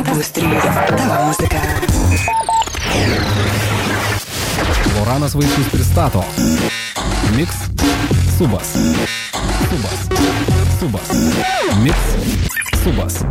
Opus 3. Tavo muzika. Loranas Vaičius pristato Mix Subas. Subas. Subas. Mix Subas.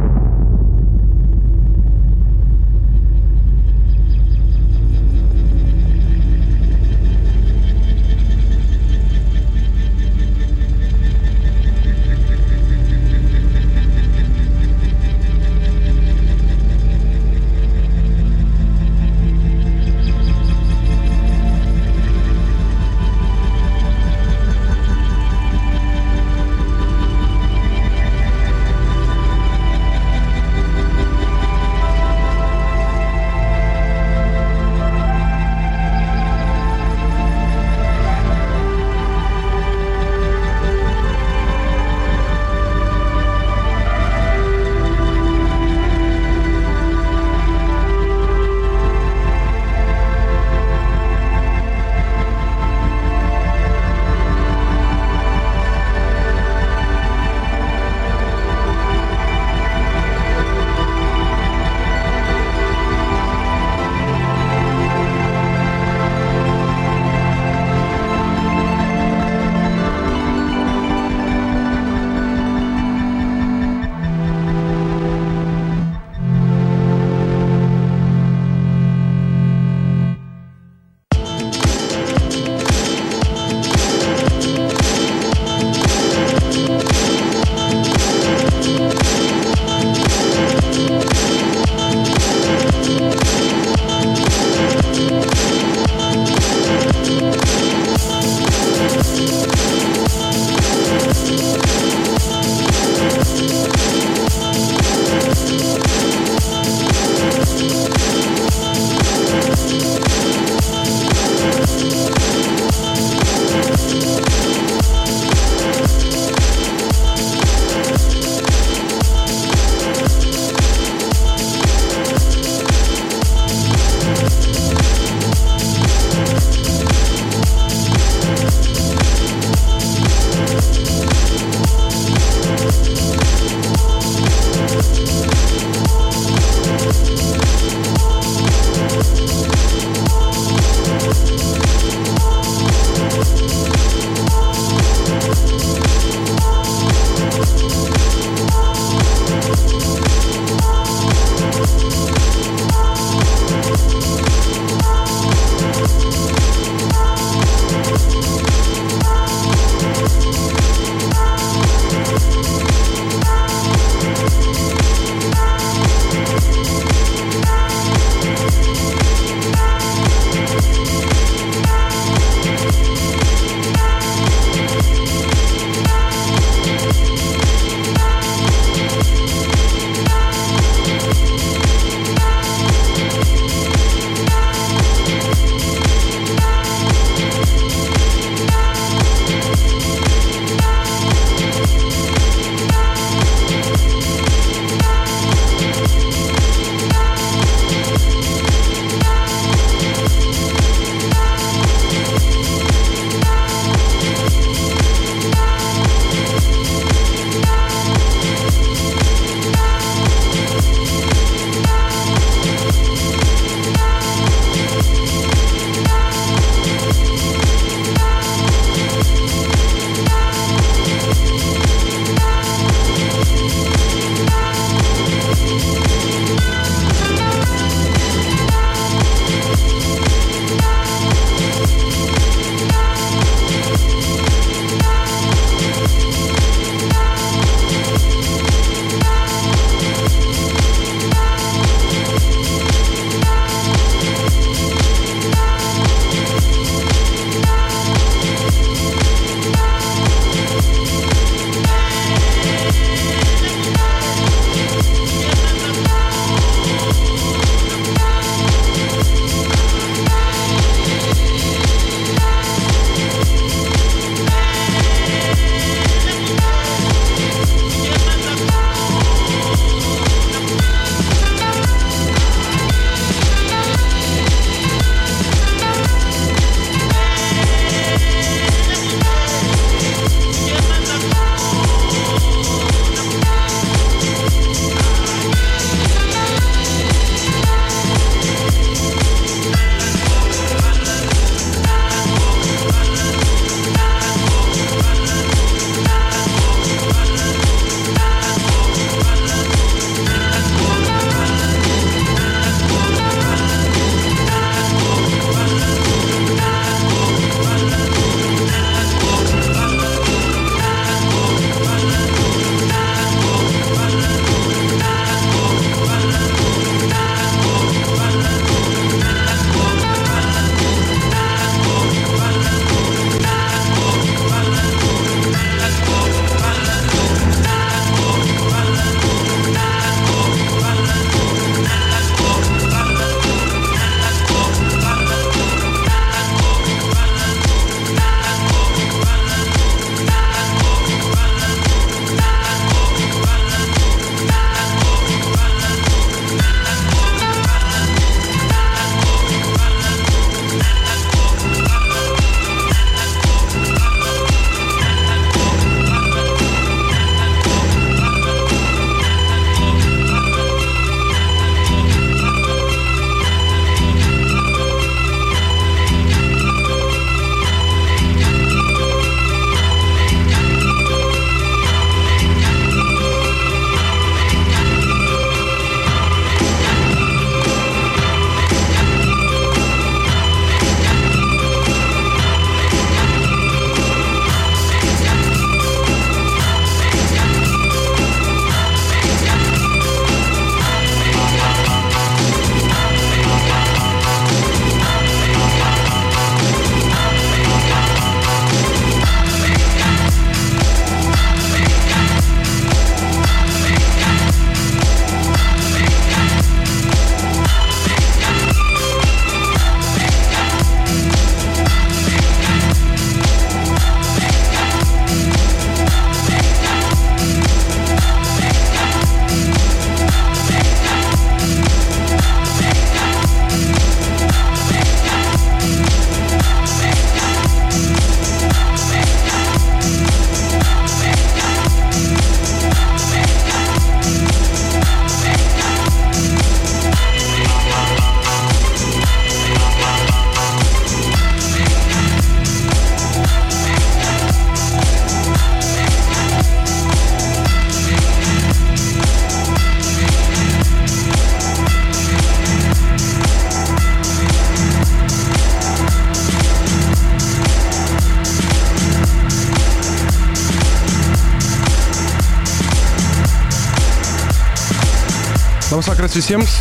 Vakaras visiems,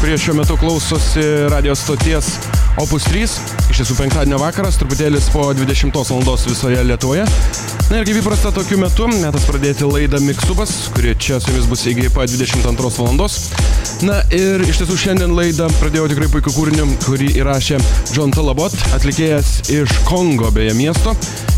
kurie šiuo metu klausosi radijos stoties Opus 3. Iš tiesų penktadienio vakaras, truputėlis po 20 val. visoje Lietuvoje. Na ir kaip įprasta tokiu metu, metas pradėti laidą Miksubas, kuri čia su jumis bus iki pat 22 val. Na ir iš tiesų šiandien laidą pradėjau tikrai puikiu kūriniu, kurį įrašė John Talabot, atlikėjas iš Kongo beje miesto.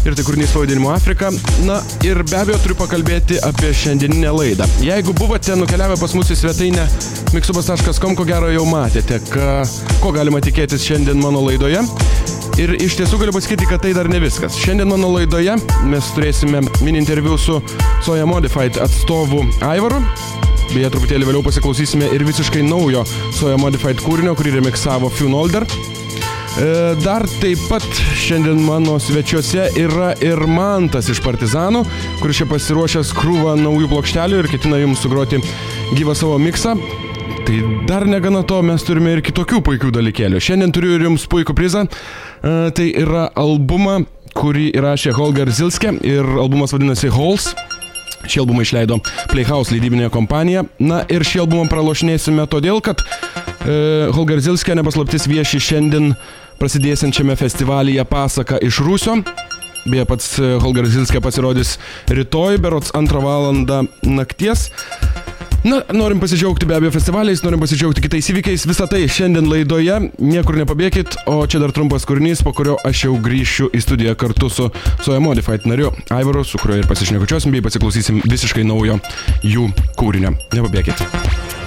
Ir tai kūrinys pavadinimu Afrika. Na ir be abejo turiu pakalbėti apie šiandieninę laidą. Jeigu buvote nukeliavę pas mus į svetainę miksubas.com, ko gero jau matėte, ka, ko galima tikėtis šiandien mano laidoje. Ir iš tiesų galiu pasakyti, kad tai dar ne viskas. Šiandien mano laidoje mes turėsime mini interviu su Soja Modified atstovu Aivaru. Beje, truputėlį vėliau pasiklausysime ir visiškai naujo Soja Modified kūrinio, kurį remiksavo Funolder. E, dar taip pat šiandien mano svečiuose yra ir Mantas iš Partizanų, kuris čia pasiruošęs krūvą naujų plokštelių ir ketina jums sugroti gyvą savo miksą. Tai dar negana to, mes turime ir kitokių puikių dalykėlių. Šiandien turiu ir jums puikų prizą. E, tai yra albumą, kurį įrašė Holger Zilske ir albumas vadinasi Halls. Šį albumą išleido Playhouse leidybinė kompanija. Na ir šį albumą pralošinėsime todėl, kad e, Holger Zilske nepaslaptis vieši šiandien prasidėsiančiame festivalyje Pasaka iš Rūsio. Beje, pats e, Holger Zilske pasirodys rytoj, berots antrą valandą nakties. Na, norim pasidžiaugti be abejo festivaliais, norim pasidžiaugti kitais įvykiais. Visą tai šiandien laidoje, niekur nepabėgit, o čia dar trumpas kūrinys, po kurio aš jau grįšiu į studiją kartu su Soja Modified nariu Aivaru, su kuriuo ir pasišnekučiosim, bei pasiklausysim visiškai naujo jų kūrinio. Nepabėgit.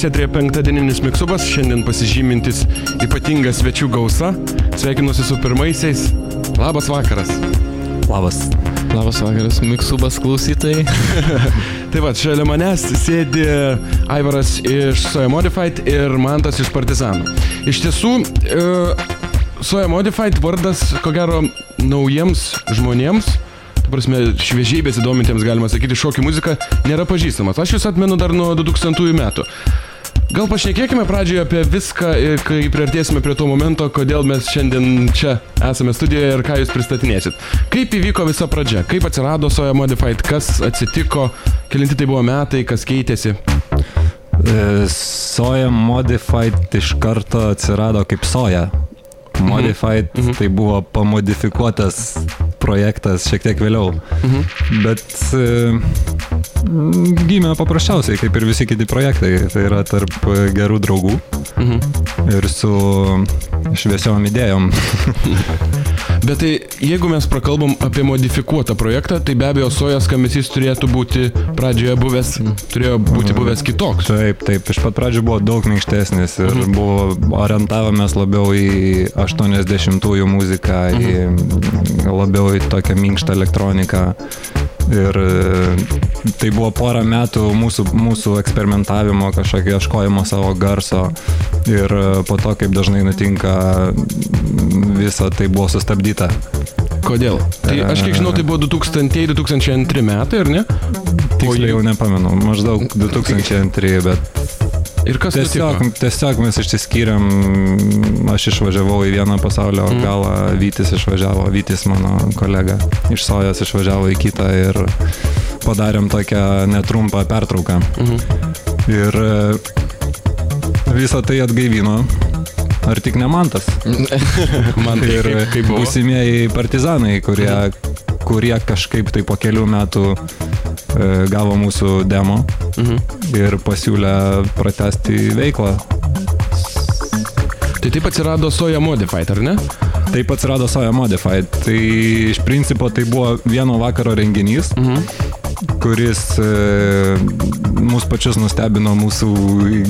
103 etrėje penktadieninis miksubas, šiandien pasižymintis ypatinga svečių gausa. Sveikinuosi su pirmaisiais. Labas vakaras. Labas. Labas vakaras, Miksubas klausytojai. tai va, šalia manęs sėdi Aivaras iš Soja Modified ir Mantas iš Partizanų. Iš tiesų, e, Soja Modified vardas, ko gero, naujiems žmonėms prasme, šviežiai besidomintiems, galima sakyti, šokių muzika nėra pažįstamas. Aš jūs atmenu dar nuo 2000 metų. Gal pašnekėkime pradžioje apie viską, kai priartėsime prie to momento, kodėl mes šiandien čia esame studijoje ir ką jūs pristatinėsit. Kaip įvyko visa pradžia, kaip atsirado Soja Modified, kas atsitiko, kelinti tai buvo metai, kas keitėsi. E, soja Modified iš karto atsirado kaip soja. Mhm. Modified mhm. tai buvo pamodifikuotas projektas šiek tiek vėliau. Mhm. Bet e, gimė paprasčiausiai, kaip ir visi kiti projektai. Tai yra tarp gerų draugų mhm. ir su šviesiom idėjom. Bet tai jeigu mes prakalbam apie modifikuotą projektą, tai be abejo sojas skambesys turėtų būti pradžioje buvęs, turėjo būti buvęs kitoks. Taip, taip, iš pat pradžių buvo daug minkštesnis ir mhm. buvo orientavomės labiau į 80-ųjų muziką, į mhm. labiau į tokią minkštą elektroniką. Ir e, tai buvo porą metų mūsų, mūsų eksperimentavimo, kažkokio ieškojimo savo garso. Ir e, po to, kaip dažnai nutinka, visa tai buvo sustabdyta. Kodėl? Tai aš kiek žinau, tai buvo 2000-2002 metai, ar ne? Tiksliai jau nepamenu, maždaug 2002, bet Ir kas tiesiog, nutiko? tiesiog mes išsiskyrėm, aš išvažiavau į vieną pasaulio mm. galą, Vytis išvažiavo, Vytis mano kolega iš Sojas išvažiavo į kitą ir padarėm tokią netrumpą pertrauką. Mm. Ir e, visą tai atgaivino. Ar tik ne mantas? Man tai ir kaip, kaip būsimieji partizanai, kurie, kurie kažkaip tai po kelių metų e, gavo mūsų demo mhm. ir pasiūlė pratesti veiklą. Tai taip atsirado Soja Modified, ar ne? Taip atsirado Soja Modified. Tai iš principo tai buvo vieno vakaro renginys. Mhm kuris e, mus pačius nustebino mūsų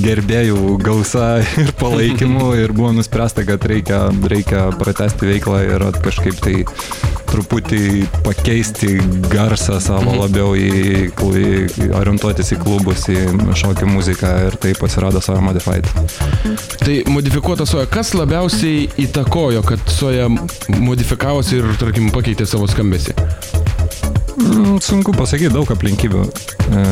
gerbėjų gausa ir palaikymu ir buvo nuspręsta, kad reikia, reikia pratesti veiklą ir kažkaip tai truputį pakeisti garsą savo mhm. labiau į, į orientuotis į klubus, į šokių muziką ir taip atsirado Soja Modified. Tai modifikuota soja, kas labiausiai įtakojo, kad soja modifikavosi ir, tarkim, pakeitė savo skambesį? Mm, sunku pasakyti, daug aplinkybių. E,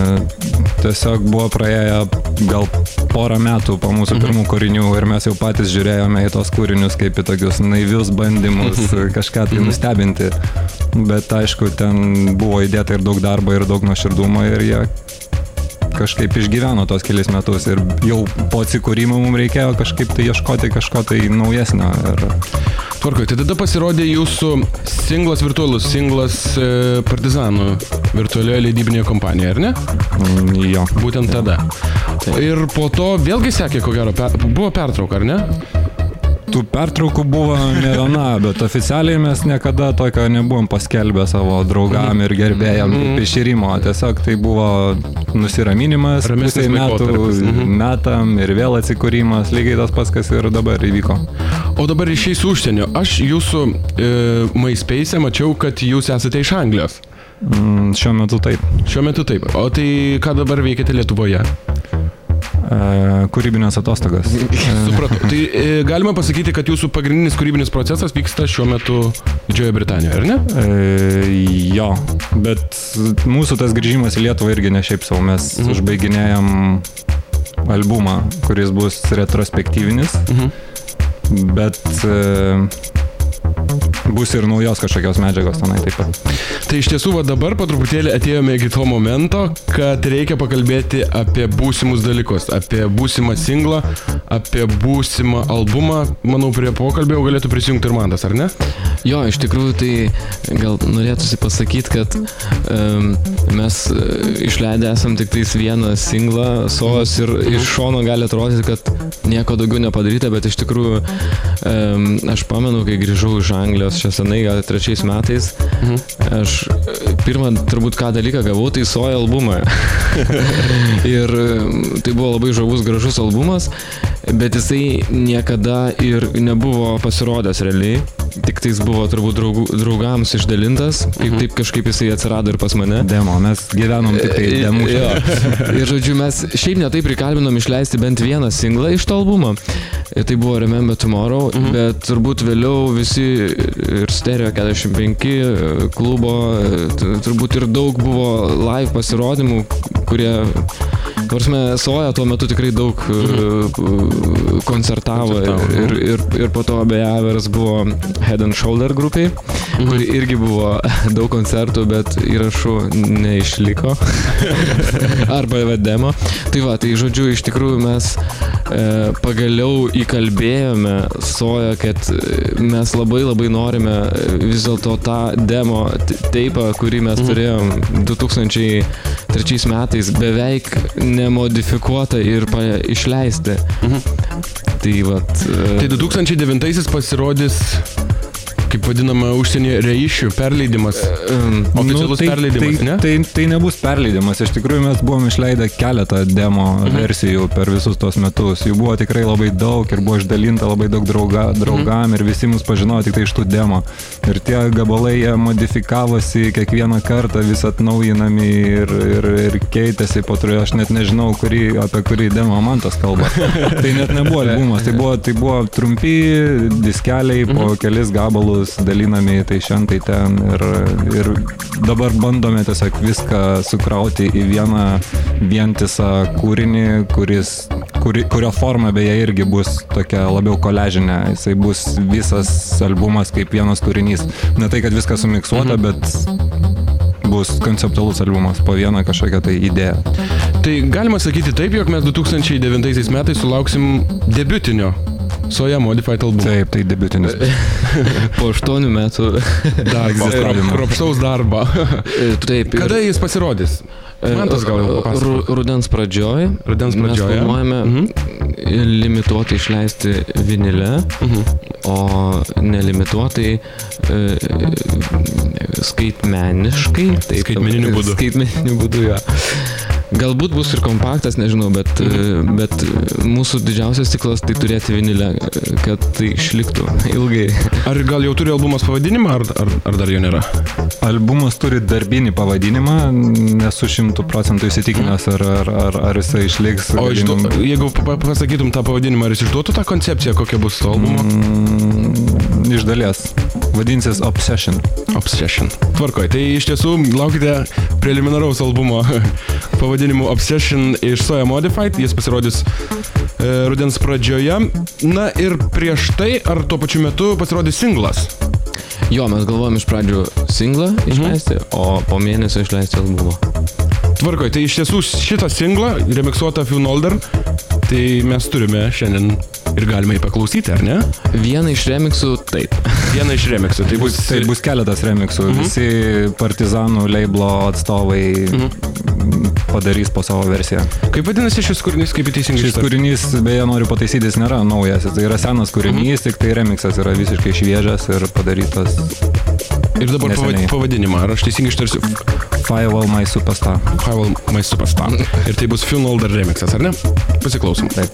tiesiog buvo praėję gal porą metų po mūsų mhm. pirmų kūrinių ir mes jau patys žiūrėjome į tos kūrinius kaip į tokius naivius bandymus mhm. kažką tai mhm. nustebinti. Bet aišku, ten buvo įdėta ir daug darbo, ir daug nuoširdumo ir jie kažkaip išgyveno tos kelias metus ir jau po atsikūrimo mums reikėjo kažkaip tai ieškoti kažko tai naujesnio. Ir... Tvarkoj, tai tada pasirodė jūsų singlas virtualus, singlas e, Partizanų virtualioje leidybinėje kompanijoje, ar ne? Mm, jo. Būtent tada. Taip. Ir po to vėlgi sekė, ko gero, per, buvo pertrauka, ar ne? Tų pertraukų buvo ne viena, bet oficialiai mes niekada tokio nebuvom paskelbę savo draugam ir gerbėjam mm -hmm. iširimo. Tiesiog tai buvo nusiraminimas, pusai metų mm -hmm. metam ir vėl atsikūrimas, lygiai tas pats, kas ir dabar įvyko. O dabar išeis užsienio. Aš jūsų e, MySpace mačiau, kad jūs esate iš Anglijos. Mm, šiuo metu taip. Šiuo metu taip. O tai ką dabar veikiate Lietuvoje? Kūrybinės atostogas. Supratau. Tai e, galima pasakyti, kad jūsų pagrindinis kūrybinis procesas vyksta šiuo metu Didžiojo Britanijoje, ar ne? E, jo, bet mūsų tas grįžimas į Lietuvą irgi ne šiaip savo, mes mhm. užbaiginėjom albumą, kuris bus retrospektyvinis, mhm. bet e, bus ir naujos kažkokios medžiagos tenai taip pat. Tai iš tiesų va dabar po truputėlį atėjome iki to momento, kad reikia pakalbėti apie būsimus dalykus, apie būsimą singlą, apie būsimą albumą. Manau, prie pokalbio galėtų prisijungti ir Mantas, ar ne? Jo, iš tikrųjų tai gal norėtųsi pasakyti, kad um, mes uh, išleidę esam tik tais vieną singlą, SOS ir iš šono gali atrodyti, kad nieko daugiau nepadaryta, bet iš tikrųjų um, aš pamenu, kai grįžau iš Anglijos čia senai, gal trečiais metais, aš e, pirmą turbūt ką dalyką gavau, tai soja albumą. ir e, tai buvo labai žavus, gražus albumas, bet jisai niekada ir nebuvo pasirodęs realiai. Tik tais buvo turbūt draugų, draugams išdalintas, kaip taip kažkaip jisai atsirado ir pas mane. Demo, mes gyvenom tik tai demo. Jo. Ir žodžiu, mes šiaip netai prikalbinom išleisti bent vieną singlą iš to albumo. Tai buvo Remember Tomorrow, mhm. bet turbūt vėliau visi ir Stereo 45 klubo, t- turbūt ir daug buvo live pasirodymų, kurie, prasme, Soja tuo metu tikrai daug mhm. koncertavo ir, ir, ir, ir po to beje Averas buvo Head and Shoulder grupiai, mhm. kur irgi buvo daug koncertų, bet įrašų neišliko. Arba vedemo. Tai va, tai žodžiu, iš tikrųjų mes e, pagaliau įkalbėjome Soją, kad e, mes labai labai norime e, vis dėlto tą demo teipą, kurį mes turėjom 2003 metais, beveik nemodifikuotą ir išleisti. Tai vat. e, Tai 2009 pasirodys, kaip vadinama, užsienyje reišių perleidimas. Oficialus tai, perleidimas, tai, ne? Tai, tai nebus perleidimas. Iš tikrųjų mes buvom išleidę keletą demo Mhm. versijų per visus tos metus. Jų buvo tikrai labai daug ir buvo išdalinta labai daug drauga, draugam Mhm. ir visi mus pažinojo tik tai iš tų demo. Ir tie gabalai jie modifikavosi kiekvieną kartą, vis atnaujinami ir, ir, ir keitėsi po turiu. Aš net nežinau, kurį, apie kurį demo man tas kalba. tai net nebuvo albumas, tai buvo, tai buvo trumpi diskeliai po Mhm. kelis gabalus dalinami tai šiandien, tai ten. Ir, ir dabar bandome tiesiog viską sukrauti į vieną vientisą kūrinį, kuris, kuri, kurio forma beje irgi bus tokia labiau koležinė. Jisai bus visas albumas kaip vienas kūrinys. Ne tai, kad viskas sumiksuota, Mhm. bet bus konceptualus albumas po vieną kažkokią tai idėją. Tai galima sakyti taip, jog mes 2009 metais sulauksim debiutinio Soja Modified albumo. Taip, tai debutinis. Po aštuonių metų. Darbo, egzistavimo. kropštaus darbo. E, Taip, ir- Kada jis pasirodys? Man tas gal papasakos. Rudens pradžioj. Rudens pradžioje. Mes planuojame Mhm. limituotai išleisti vinilę, o nelimituotai e, skaitmeniškai. Taip, Skaitmeniniu būdu. Skaitmeniniu būdu, jo. Galbūt bus ir kompaktas, nežinau, bet, e, bet mūsų didžiausias tiklas tai turėti vinilę, kad tai išliktų ilgai. Ar gal jau turi albumas pavadinimą, ar, ar, ar dar jo nėra? Albumas turi darbinį pavadinimą, nesu šimtų procentų įsitikinęs, ar, ar, ar, ar jisai išliks. O iš to, galim- jeigu pa- pa- pasakytum tą pavadinimą, ar jis išduotų tą koncepciją, kokia bus to albumo? Mm, iš dalies. Vadinsis Obsession. Obsession. Tvarkoj, tai iš tiesų laukite preliminaraus albumo pavadinimu Obsession iš Soja Modified, jis pasirodys e, rudens pradžioje. Na ir prieš tai, ar tuo pačiu metu pasirodys singlas? Jo, mes galvojom iš pradžių singlą išleisti, o po mėnesio išleisti albumą. Tvarkoj, tai iš tiesų šitą singlą, remiksuotą Funolder, tai mes turime šiandien ir galime jį paklausyti, ar ne? Vieną iš remixų taip. Vieną iš remiksų, tai bus... Tai bus keletas remixų. Mhm. Visi partizanų leiblo atstovai Mhm. padarys po savo versiją. Kaip vadinasi šis kūrinys, kaip teisingai Šis kūrinys, beje, noriu pataisyti, jis nėra naujas. Tai yra senas kūrinys, tik tai remixas yra visiškai šviežias ir padarytas Ir dabar neseniai. pavadinimą, ar aš teisingai ištarsiu? Firewall My Superstar. Fivel My Superstar. Ir tai bus Funolder remixas, ar ne? Pasiklausom. Taip.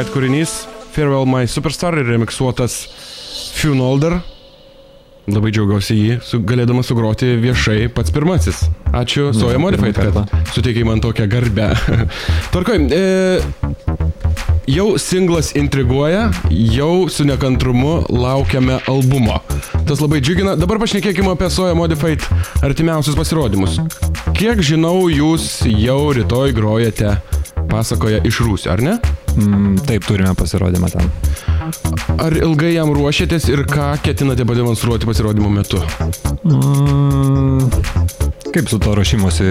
Modified kūrinys Farewell My Superstar ir remiksuotas Funolder. Labai džiaugiausi jį, su, galėdamas sugroti viešai pats pirmasis. Ačiū Soja pirmą Modified, kad kartą. suteikai man tokią garbę. Tvarkoj, e, jau singlas intriguoja, jau su nekantrumu laukiame albumo. Tas labai džiugina. Dabar pašnekėkime apie Soja Modified artimiausius pasirodymus. Kiek žinau, jūs jau rytoj grojate pasakoje iš Rūsio, ar ne? Mm, taip, turime pasirodymą ten. Ar ilgai jam ruošiatės ir ką ketinate pademonstruoti pasirodymo metu? Mm, kaip su to ruošimusi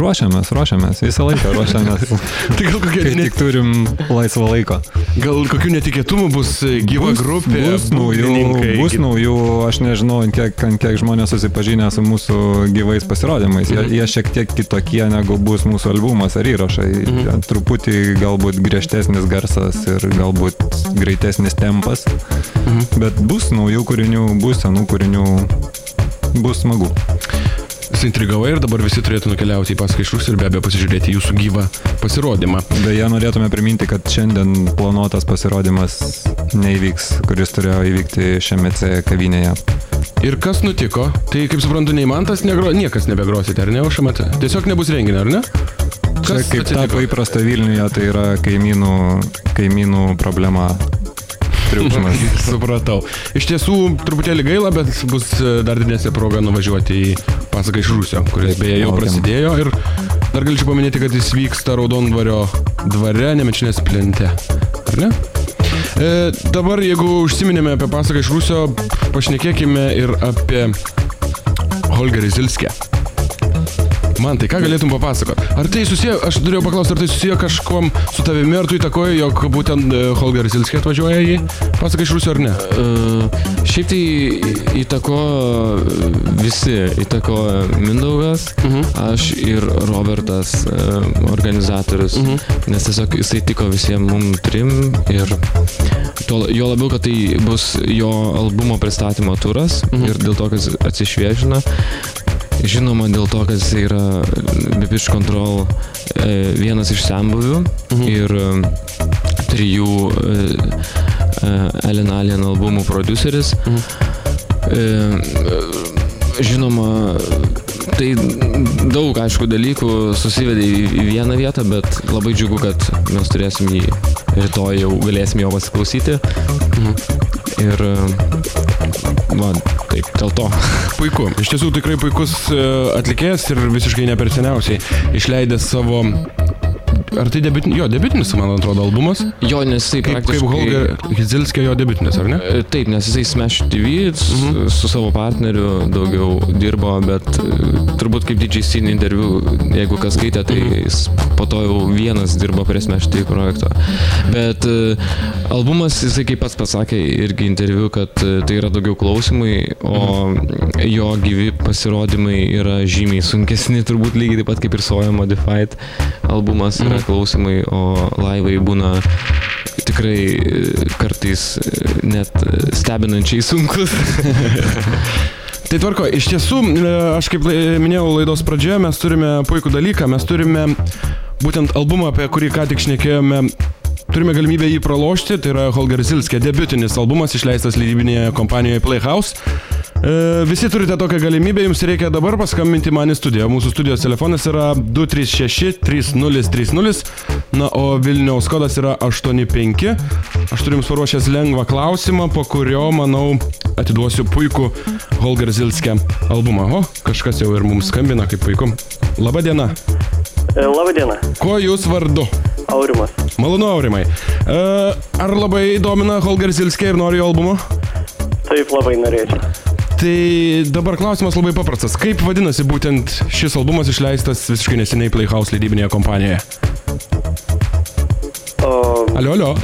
ruošiamės, ruošiamės, visą laiką ruošiamės. Gal, kokie, ne, tik turim laisvą laiko. Gal kokių netikėtumų bus e, gyva grupė, bus naujų, bus naujų, aš nežinau, ant kiek, ant kiek žmonės susipažinę su mūsų gyvais pasirodymais. Jie, jie šiek tiek kitokie negu bus mūsų albumas ar įrašai. Mhm. Truputį galbūt griežtesnis garsas ir galbūt greitesnis tempas. Mhm. Bet bus naujų kūrinių, bus senų kūrinių, bus smagu. Suintrigavai ir dabar visi turėtų nukeliauti į Rusijos ir be abejo pasižiūrėti jūsų gyvą pasirodymą. Beje, norėtume priminti, kad šiandien planuotas pasirodymas neįvyks, kuris turėjo įvykti šiame C kavinėje. Ir kas nutiko? Tai kaip suprantu, nei man tas negro, niekas nebegrosite, ar ne, užamate? Tiesiog nebus renginio, ar ne? Čia kaip tapo įprasta Vilniuje, tai yra kaimynų, kaimynų problema. Triukšmas. Supratau. Iš tiesų, truputėlį gaila, bet bus e, dar didesnė proga nuvažiuoti į pasaką iš Rusio, kuris beje jau prasidėjo ir dar galėčiau paminėti, kad jis vyksta Raudondvario dvare, Nemečinės plente. Ar ne? E, dabar, jeigu užsiminėme apie pasaką iš Rusio, pašnekėkime ir apie Holgerį Zilskę. Man tai ką galėtum papasakoti? Ar tai susiję, aš turėjau paklausti, ar tai susiję kažkuom su tavimi, ar tu įtakoji, jog būtent e, Holgeris Ilskė atvažiuoja į pasaką iš Rusijos ar ne? Uh, šiaip tai įtako visi, įtako Mindaugas, aš ir Robertas, uh, organizatorius, nes tiesiog jisai tiko visiems mum trim ir tuo, jo labiau, kad tai bus jo albumo pristatymo turas ir dėl to, kad atsišviežina. Žinoma, dėl to, kad jis yra Bepish Control e, vienas iš sembuvių ir e, trijų e, e, Alien albumų produceris. E, žinoma, tai daug, aišku, dalykų susivedė į, vieną vietą, bet labai džiugu, kad mes turėsim jį rytoj jau galėsim jo pasiklausyti. Ir va, taip, dėl to. Puiku. Iš tiesų tikrai puikus e, atlikėjas ir visiškai ne per seniausiai išleidęs savo... Ar tai debitinis, jo, debitinis, man atrodo, albumas? Jo, nes jisai Kaip, kaip. Holger Hizilskė jo debitinis, ar ne? E, Taip, nes jisai Smash TV su, Mhm. su savo partneriu daugiau dirbo, bet e, turbūt kaip DJ Scene interviu, jeigu kas skaitė, tai Mhm. jis po to jau vienas dirbo prie Smash TV projekto. Bet e, albumas, jisai kaip pats pasakė irgi interviu, kad tai yra daugiau klausimai, o Mhm. jo gyvi pasirodymai yra žymiai sunkesni, turbūt lygiai taip pat kaip ir Soja Modified albumas Mhm. Yra klausimai, o laivai būna tikrai e, kartais e, net e, stebinančiai sunkus. Tai tvarko, iš tiesų, aš kaip minėjau laidos pradžioje, mes turime puikų dalyką, mes turime būtent albumą, apie kurį ką tik šnekėjome. Turime galimybę jį pralošti, tai yra Holger Zilskė debutinis albumas išleistas leidybinėje kompanijoje Playhouse. E, visi turite tokią galimybę, jums reikia dabar paskambinti man į studiją. Mūsų studijos telefonas yra 236-3030, na, o Vilniaus kodas yra 85. Aš turiu jums paruošęs lengvą klausimą, po kurio, manau, atiduosiu puikų Holger Zilskė albumą. O, kažkas jau ir mums skambina, kaip puiku. Labą dieną, Kuo jūs vardu? Aurimas. Malonu, Aurimai. Ar labai domina Holger Zilskė ir nori jo albumo? Taip labai norėčiau. Tai dabar klausimas labai paprastas. Kaip vadinasi būtent šis albumas išleistas visiškai neseniai Playhouse leidybinėje kompanijoje? O Alio, alio.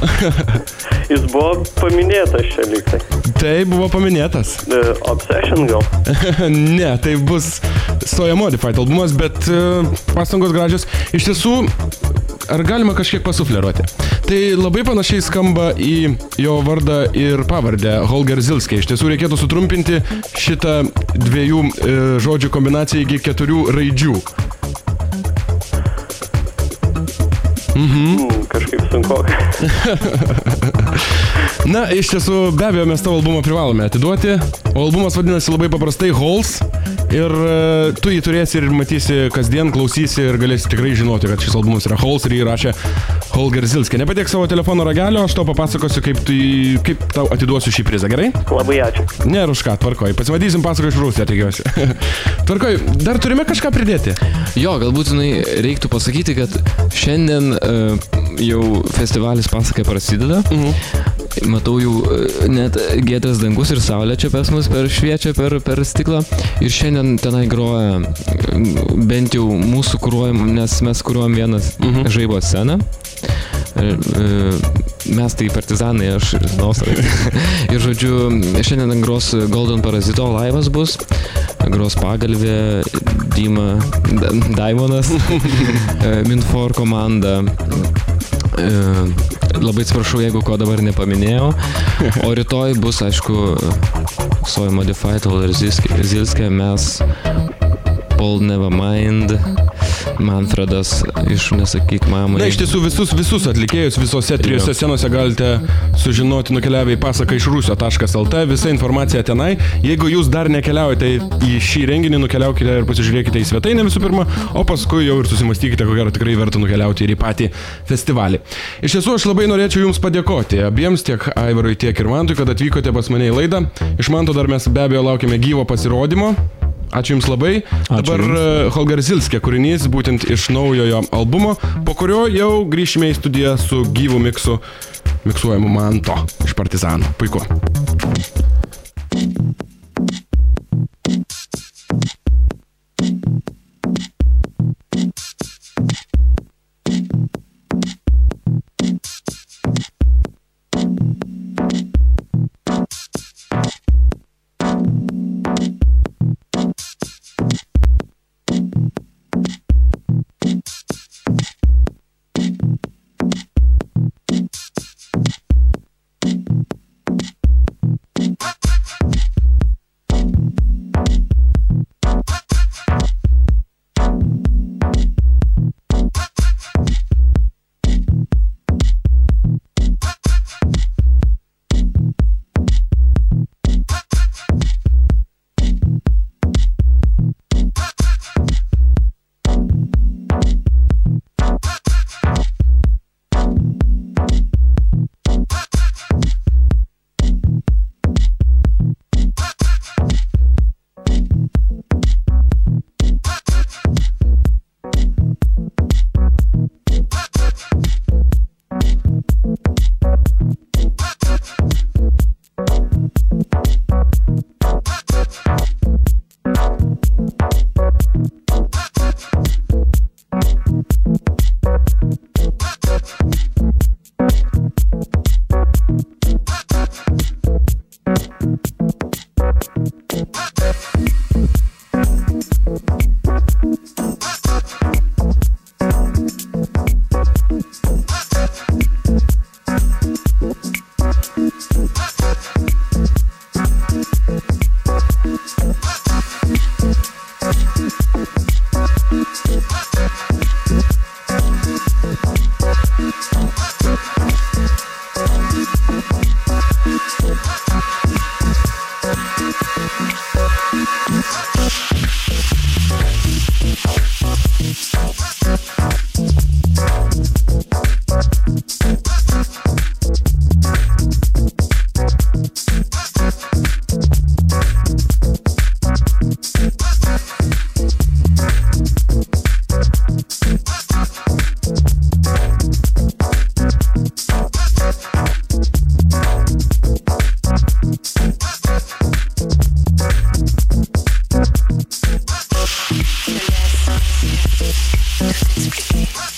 Jis buvo paminėtas čia liktai. tai buvo paminėtas. The Obsession gal. ne, tai bus Soja Modified albumas, bet e, pastangos gražios. Iš tiesų, ar galima kažkiek pasufleruoti? Tai labai panašiai skamba į jo vardą ir pavardę Holger Zilskė. Iš tiesų reikėtų sutrumpinti šitą dviejų e, žodžių kombinaciją iki keturių raidžių. Mhm. Mm, kažkaip sunku. Na, iš tiesų, be abejo, mes tavo albumą privalome atiduoti. O albumas vadinasi labai paprastai Halls. Ir e, tu jį turėsi ir matysi kasdien, klausysi ir galėsi tikrai žinoti, kad šis albumas yra Halls ir jį rašė Holger Zilskė. Nepadėk savo telefono ragelio, aš tau papasakosiu, kaip, tu, kaip tau atiduosiu šį prizą, gerai? Labai ačiū. Ne, ir už ką, tvarkoj. Pasimatysim pasaką iš Rusiją, tikiuosi. tvarkoj, dar turime kažką pridėti. Jo, galbūt jinai reiktų pasakyti, kad šiandien jau festivalis pasakai prasideda. Mhm. Matau jau e, net gėdas dangus ir saulė čia pas mus per šviečia per, per stiklą. Ir šiandien tenai groja e, bent jau mūsų kūruojam, nes mes kūruojam vienas mhm. žaibo sceną. E, e, Mes tai partizanai, aš ir Nosai. ir žodžiu, šiandien gros Golden Parazito laivas bus, gros pagalvė, Dima, Da- Daimonas, e, Minfor komanda. E, Labai atsiprašau, jeigu ko dabar nepaminėjau. O rytoj bus, aišku, Soy Modified, Oler Zilskė, mes Paul Nevermind, Manfredas iš Nesakyk mamai. Na, iš tiesų visus, visus atlikėjus visose trijose scenose galite sužinoti nukeliavę į pasaką iš rusio.lt, visa informacija tenai. Jeigu jūs dar nekeliaujate į šį renginį, nukeliaukite ir pasižiūrėkite į svetainę visų pirma, o paskui jau ir susimastykite, ko gero tikrai verta nukeliauti ir į patį festivalį. Iš tiesų aš labai norėčiau Jums padėkoti abiems, tiek Aivarui, tiek ir Mantui, kad atvykote pas mane į laidą. Iš Manto dar mes be abejo laukiame gyvo pasirodymo. Ačiū Jums labai. Ačiū Dabar Jums. e, Holger Zilskė kūrinys būtent iš naujojo albumo, po kurio jau grįšime į studiją su gyvu miksu, miksuojamu manto iš Partizanų. Puiku. Tout Explique.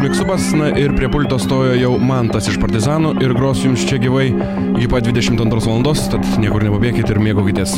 Miksubas na, ir prie pulto stojo jau Mantas iš Partizanų ir gros jums čia gyvai iki pat 22 val. Tad niekur nepabėgit ir mėgaukitės.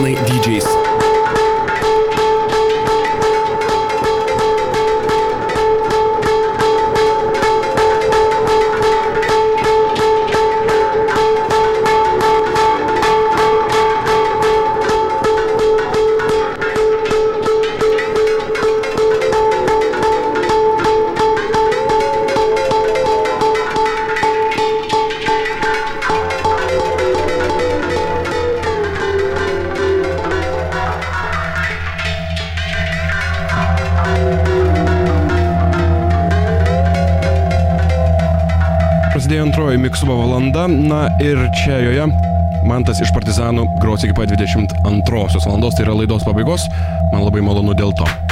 Partizanai DJs. Miksubo valanda, na ir čia joje Mantas iš Partizanų gros iki pat 22 valandos, tai yra laidos pabaigos. Man labai malonu dėl to.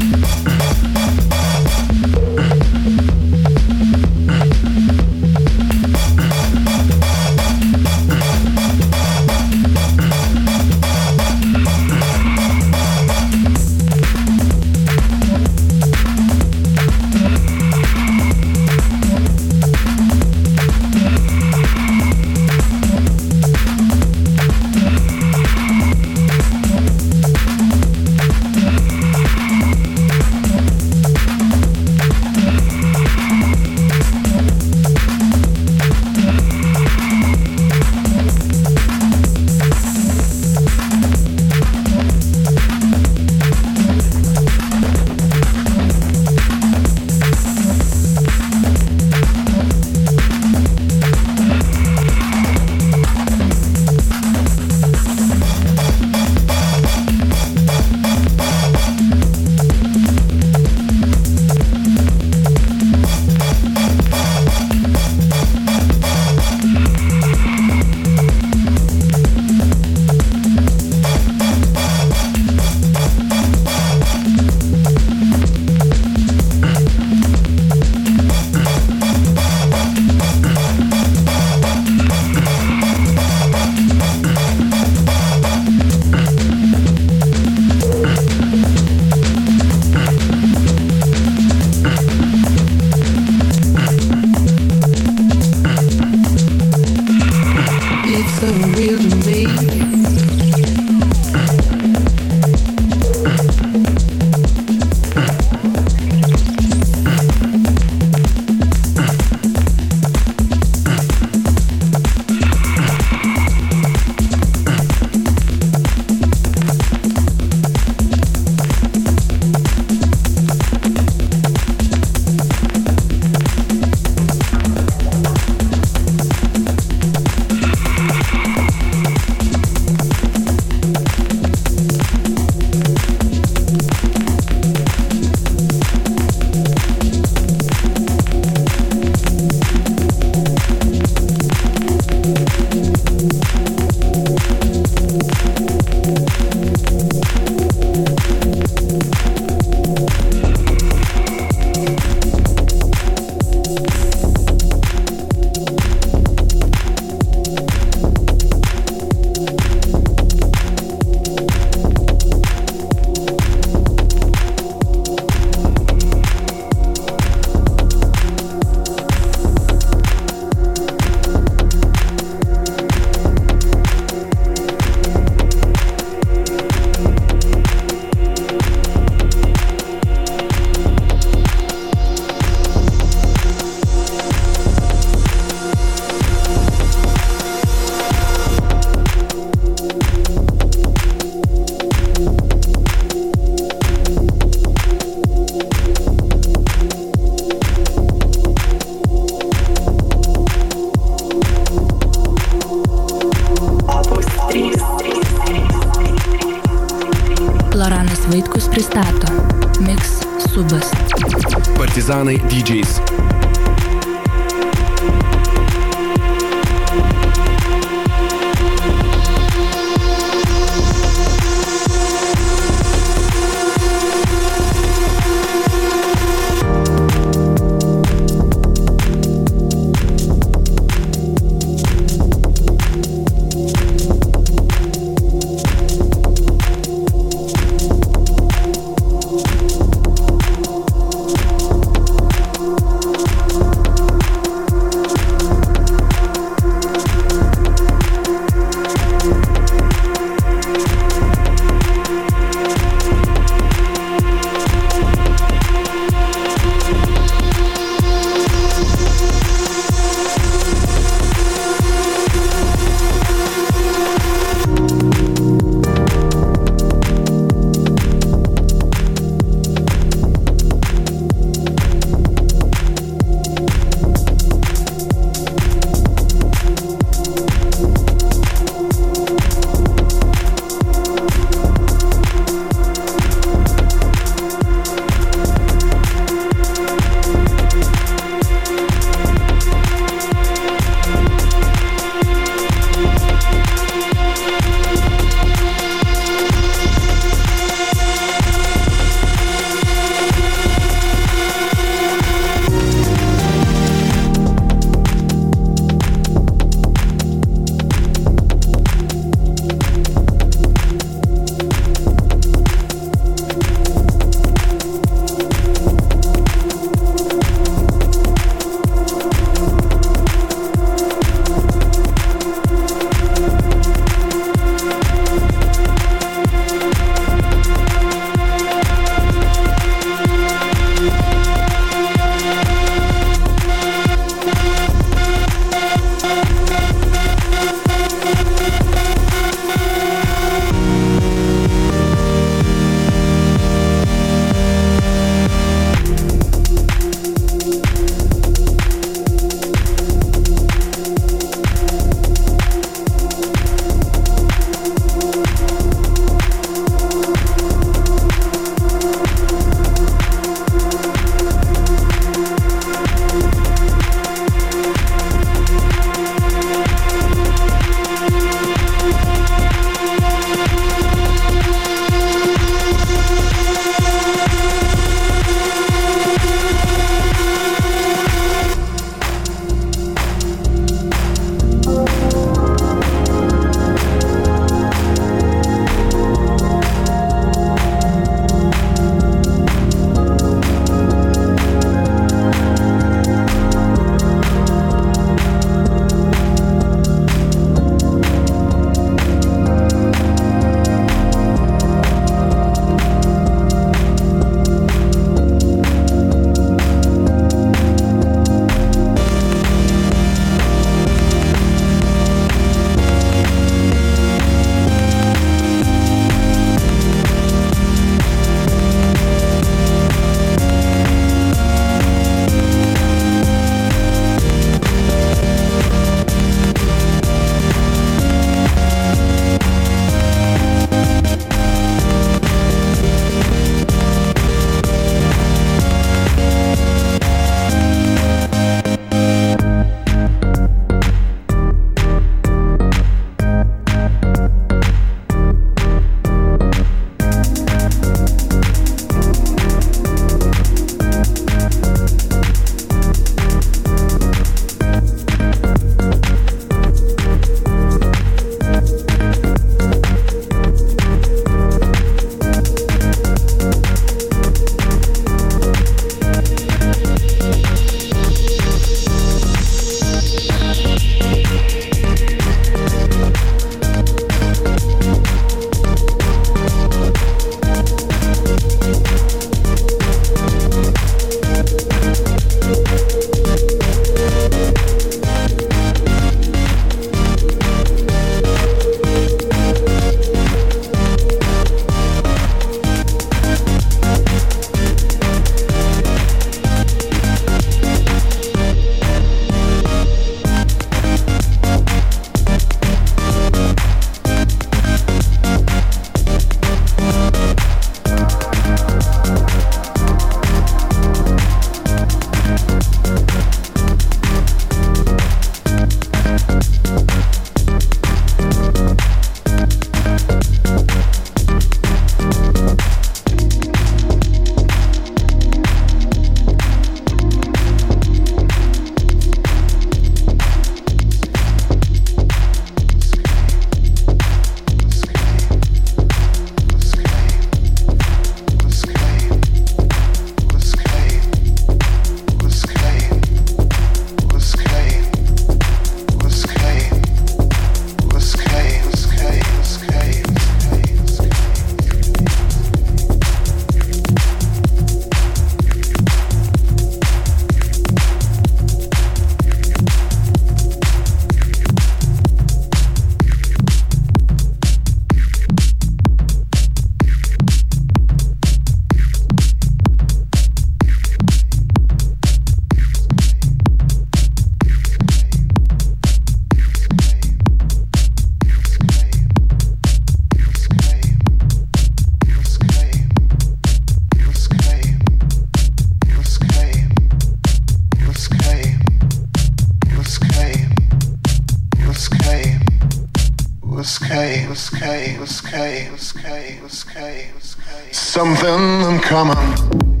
Something in.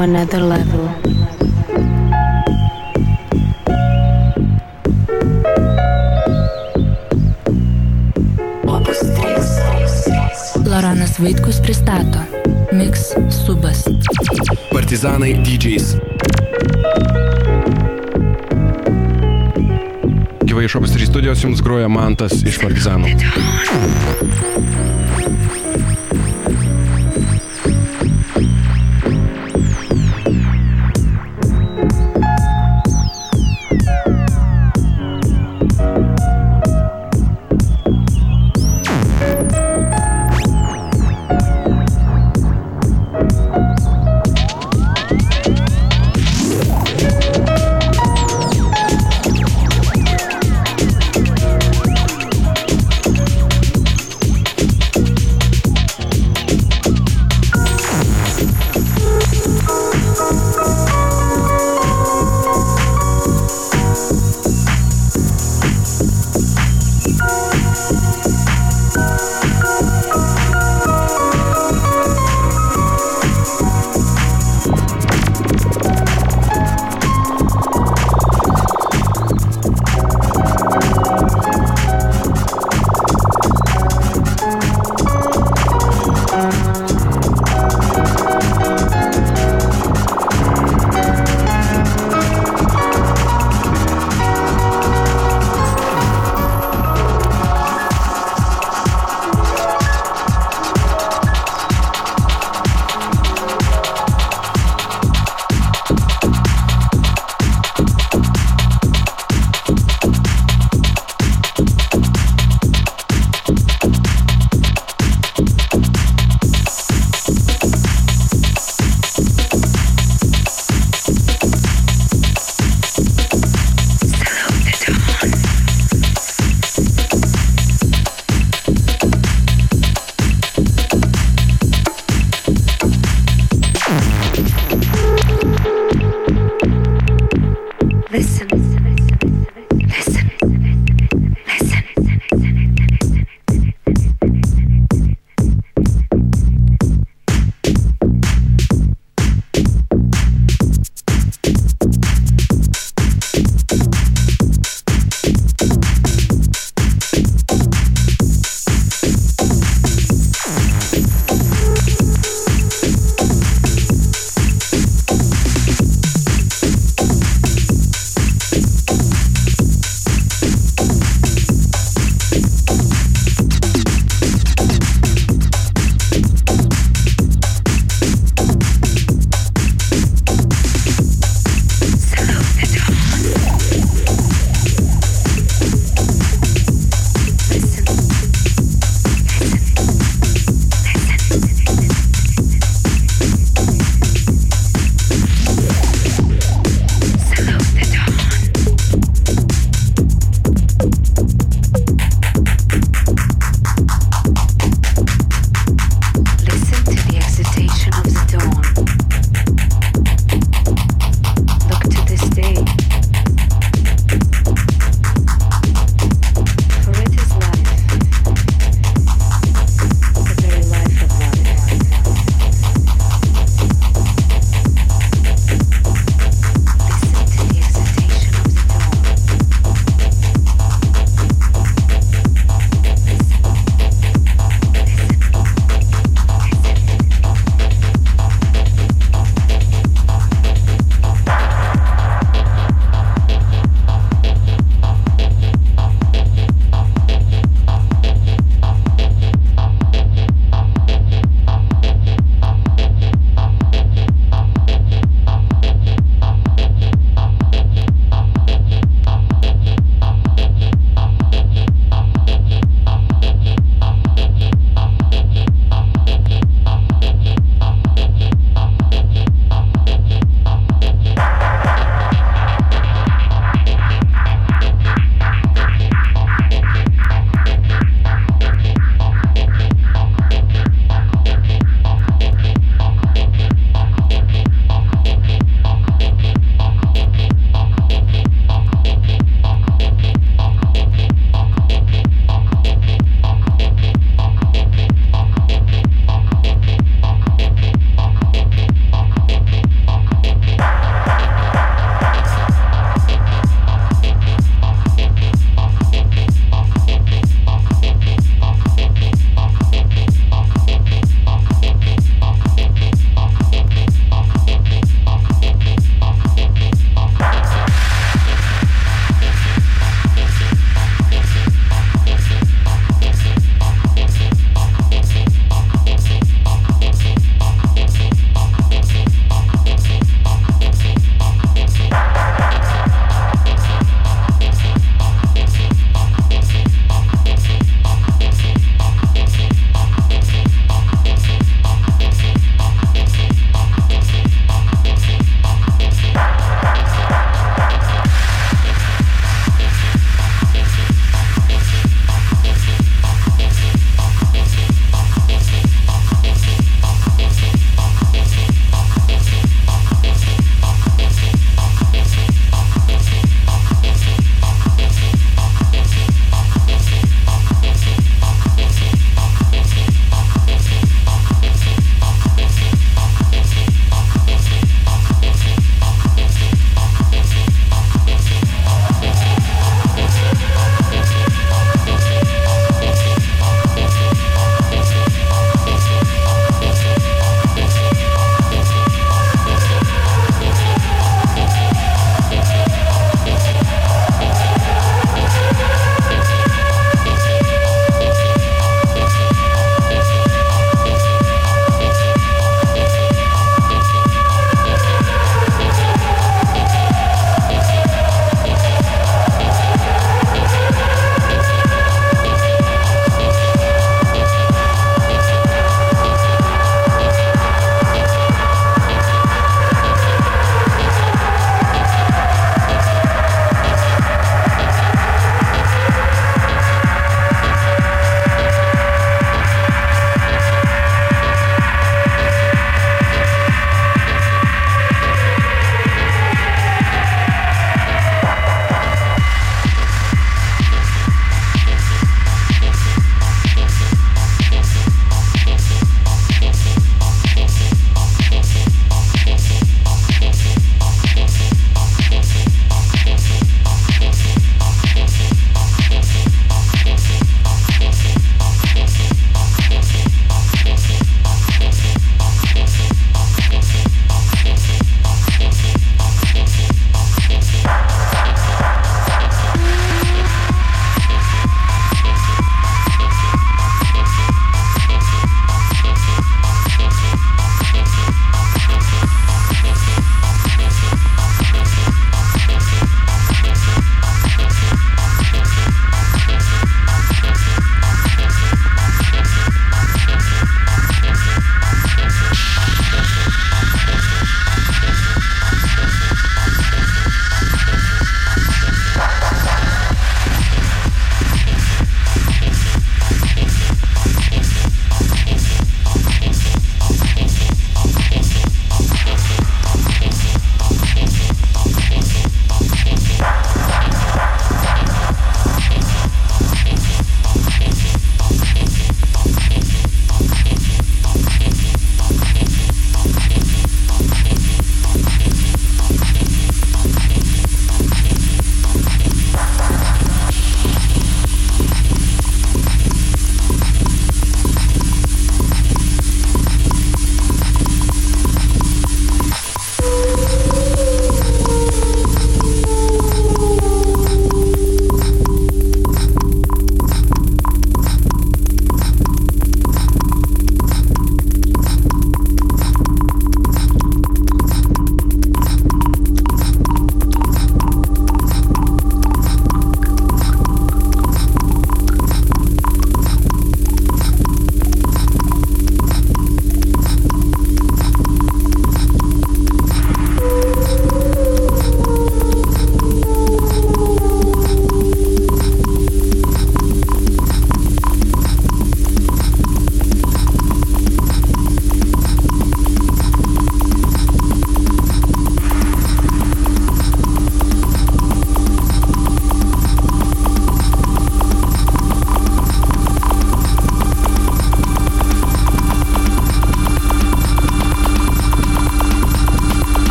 To another level. Loranas Vaitkus pristato Mix Subas. Partizanai DJs. Gyvai iš Opus 3 studijos jums groja Mantas iš Partizanų.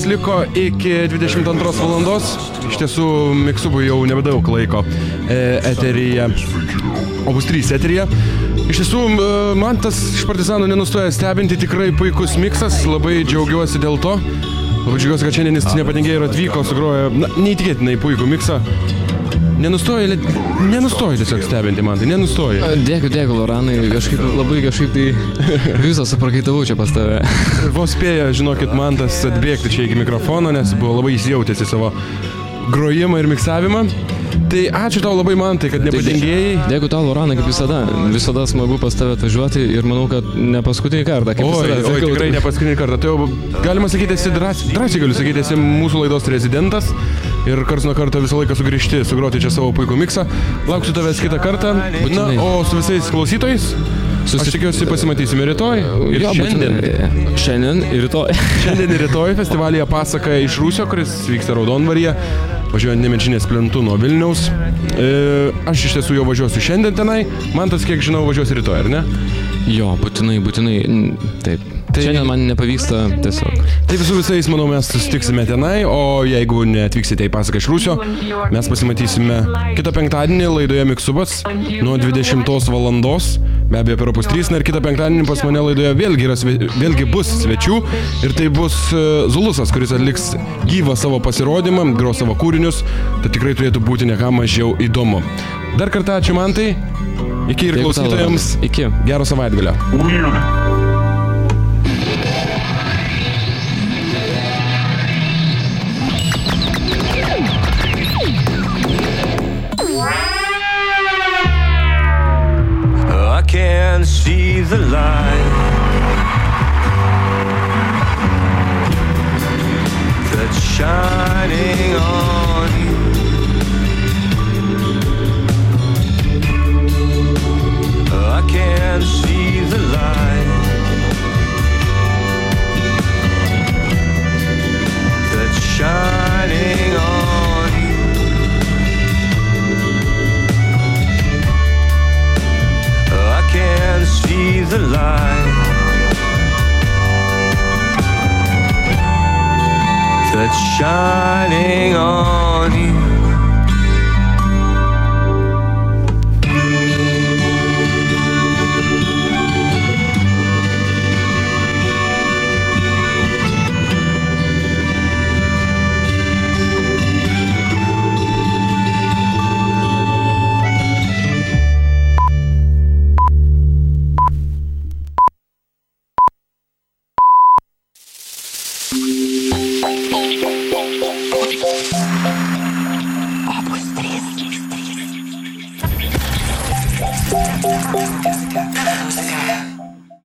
Minutės liko iki 22 valandos. Iš tiesų, Miksubui jau nebedaug laiko e, eteryje. O bus 3 eteryje. Iš tiesų, m, man tas iš partizanų nenustoja stebinti, tikrai puikus miksas, labai džiaugiuosi dėl to. Labai džiaugiuosi, kad šiandien jis nepatingėjo ir atvyko, sugrojo, na, neįtikėtinai puikų miksą. Nenustoja, li- nenustoja tiesiog stebinti man, tai nenustoja. Dėkui, dėkui, Loranai, kažkaip labai kažkaip tai visą suprakaitavau čia pas tave. Vos spėjo, žinokit, man tas atbėgti čia iki mikrofono, nes buvo labai įsijautęs į savo grojimą ir miksavimą. Tai ačiū tau labai man, tai kad nepatingėjai. Dėkui tau, Loranai, kaip visada. Visada smagu pas tave atvažiuoti ir manau, kad ne paskutinį kartą. Kaip Oi, visada, oi, tikrai ne paskutinį kartą. Tai jau galima sakyti, esi drąsiai, drąsiai galiu sakyti, esi mūsų laidos rezidentas ir karts nuo karto visą laiką sugrįžti, sugroti čia savo puikų miksą. Lauksiu tavęs kitą kartą. Na, o su visais klausytojais, Susi- aš tikiuosi pasimatysime rytoj ir Jo, šiandien. būtinai. Šiandien ir rytoj. Šiandien ir rytoj festivalyje pasaka iš Rusijos, kuris vyksta Raudonvaryje, važiuojant Nemenčinės plentų nuo Vilniaus. E, aš iš tiesų jau važiuosiu šiandien tenai, man tas, kiek žinau, važiuos rytoj, ar ne? Jo, būtinai, būtinai. Taip. Tai šiandien man nepavyksta tiesiog. Tai visų visais, manau, mes susitiksime tenai, o jeigu neatvyksite į pasaką iš Rusijos, mes pasimatysime kitą penktadienį laidoje Miksubas nuo 20 valandos, be abejo per opus 3, na ir kitą penktadienį pas mane laidoje vėlgi, yra, vėlgi bus svečių ir tai bus e, Zulusas, kuris atliks gyvą savo pasirodymą, gros savo kūrinius, tai tikrai turėtų būti neką mažiau įdomu. Dar kartą ačiū man tai, iki ir klausytojams. Iki. gero savaitgalio. Can see the light that's shining on you. I can't see the light that's shining she's alive. That's shining on you.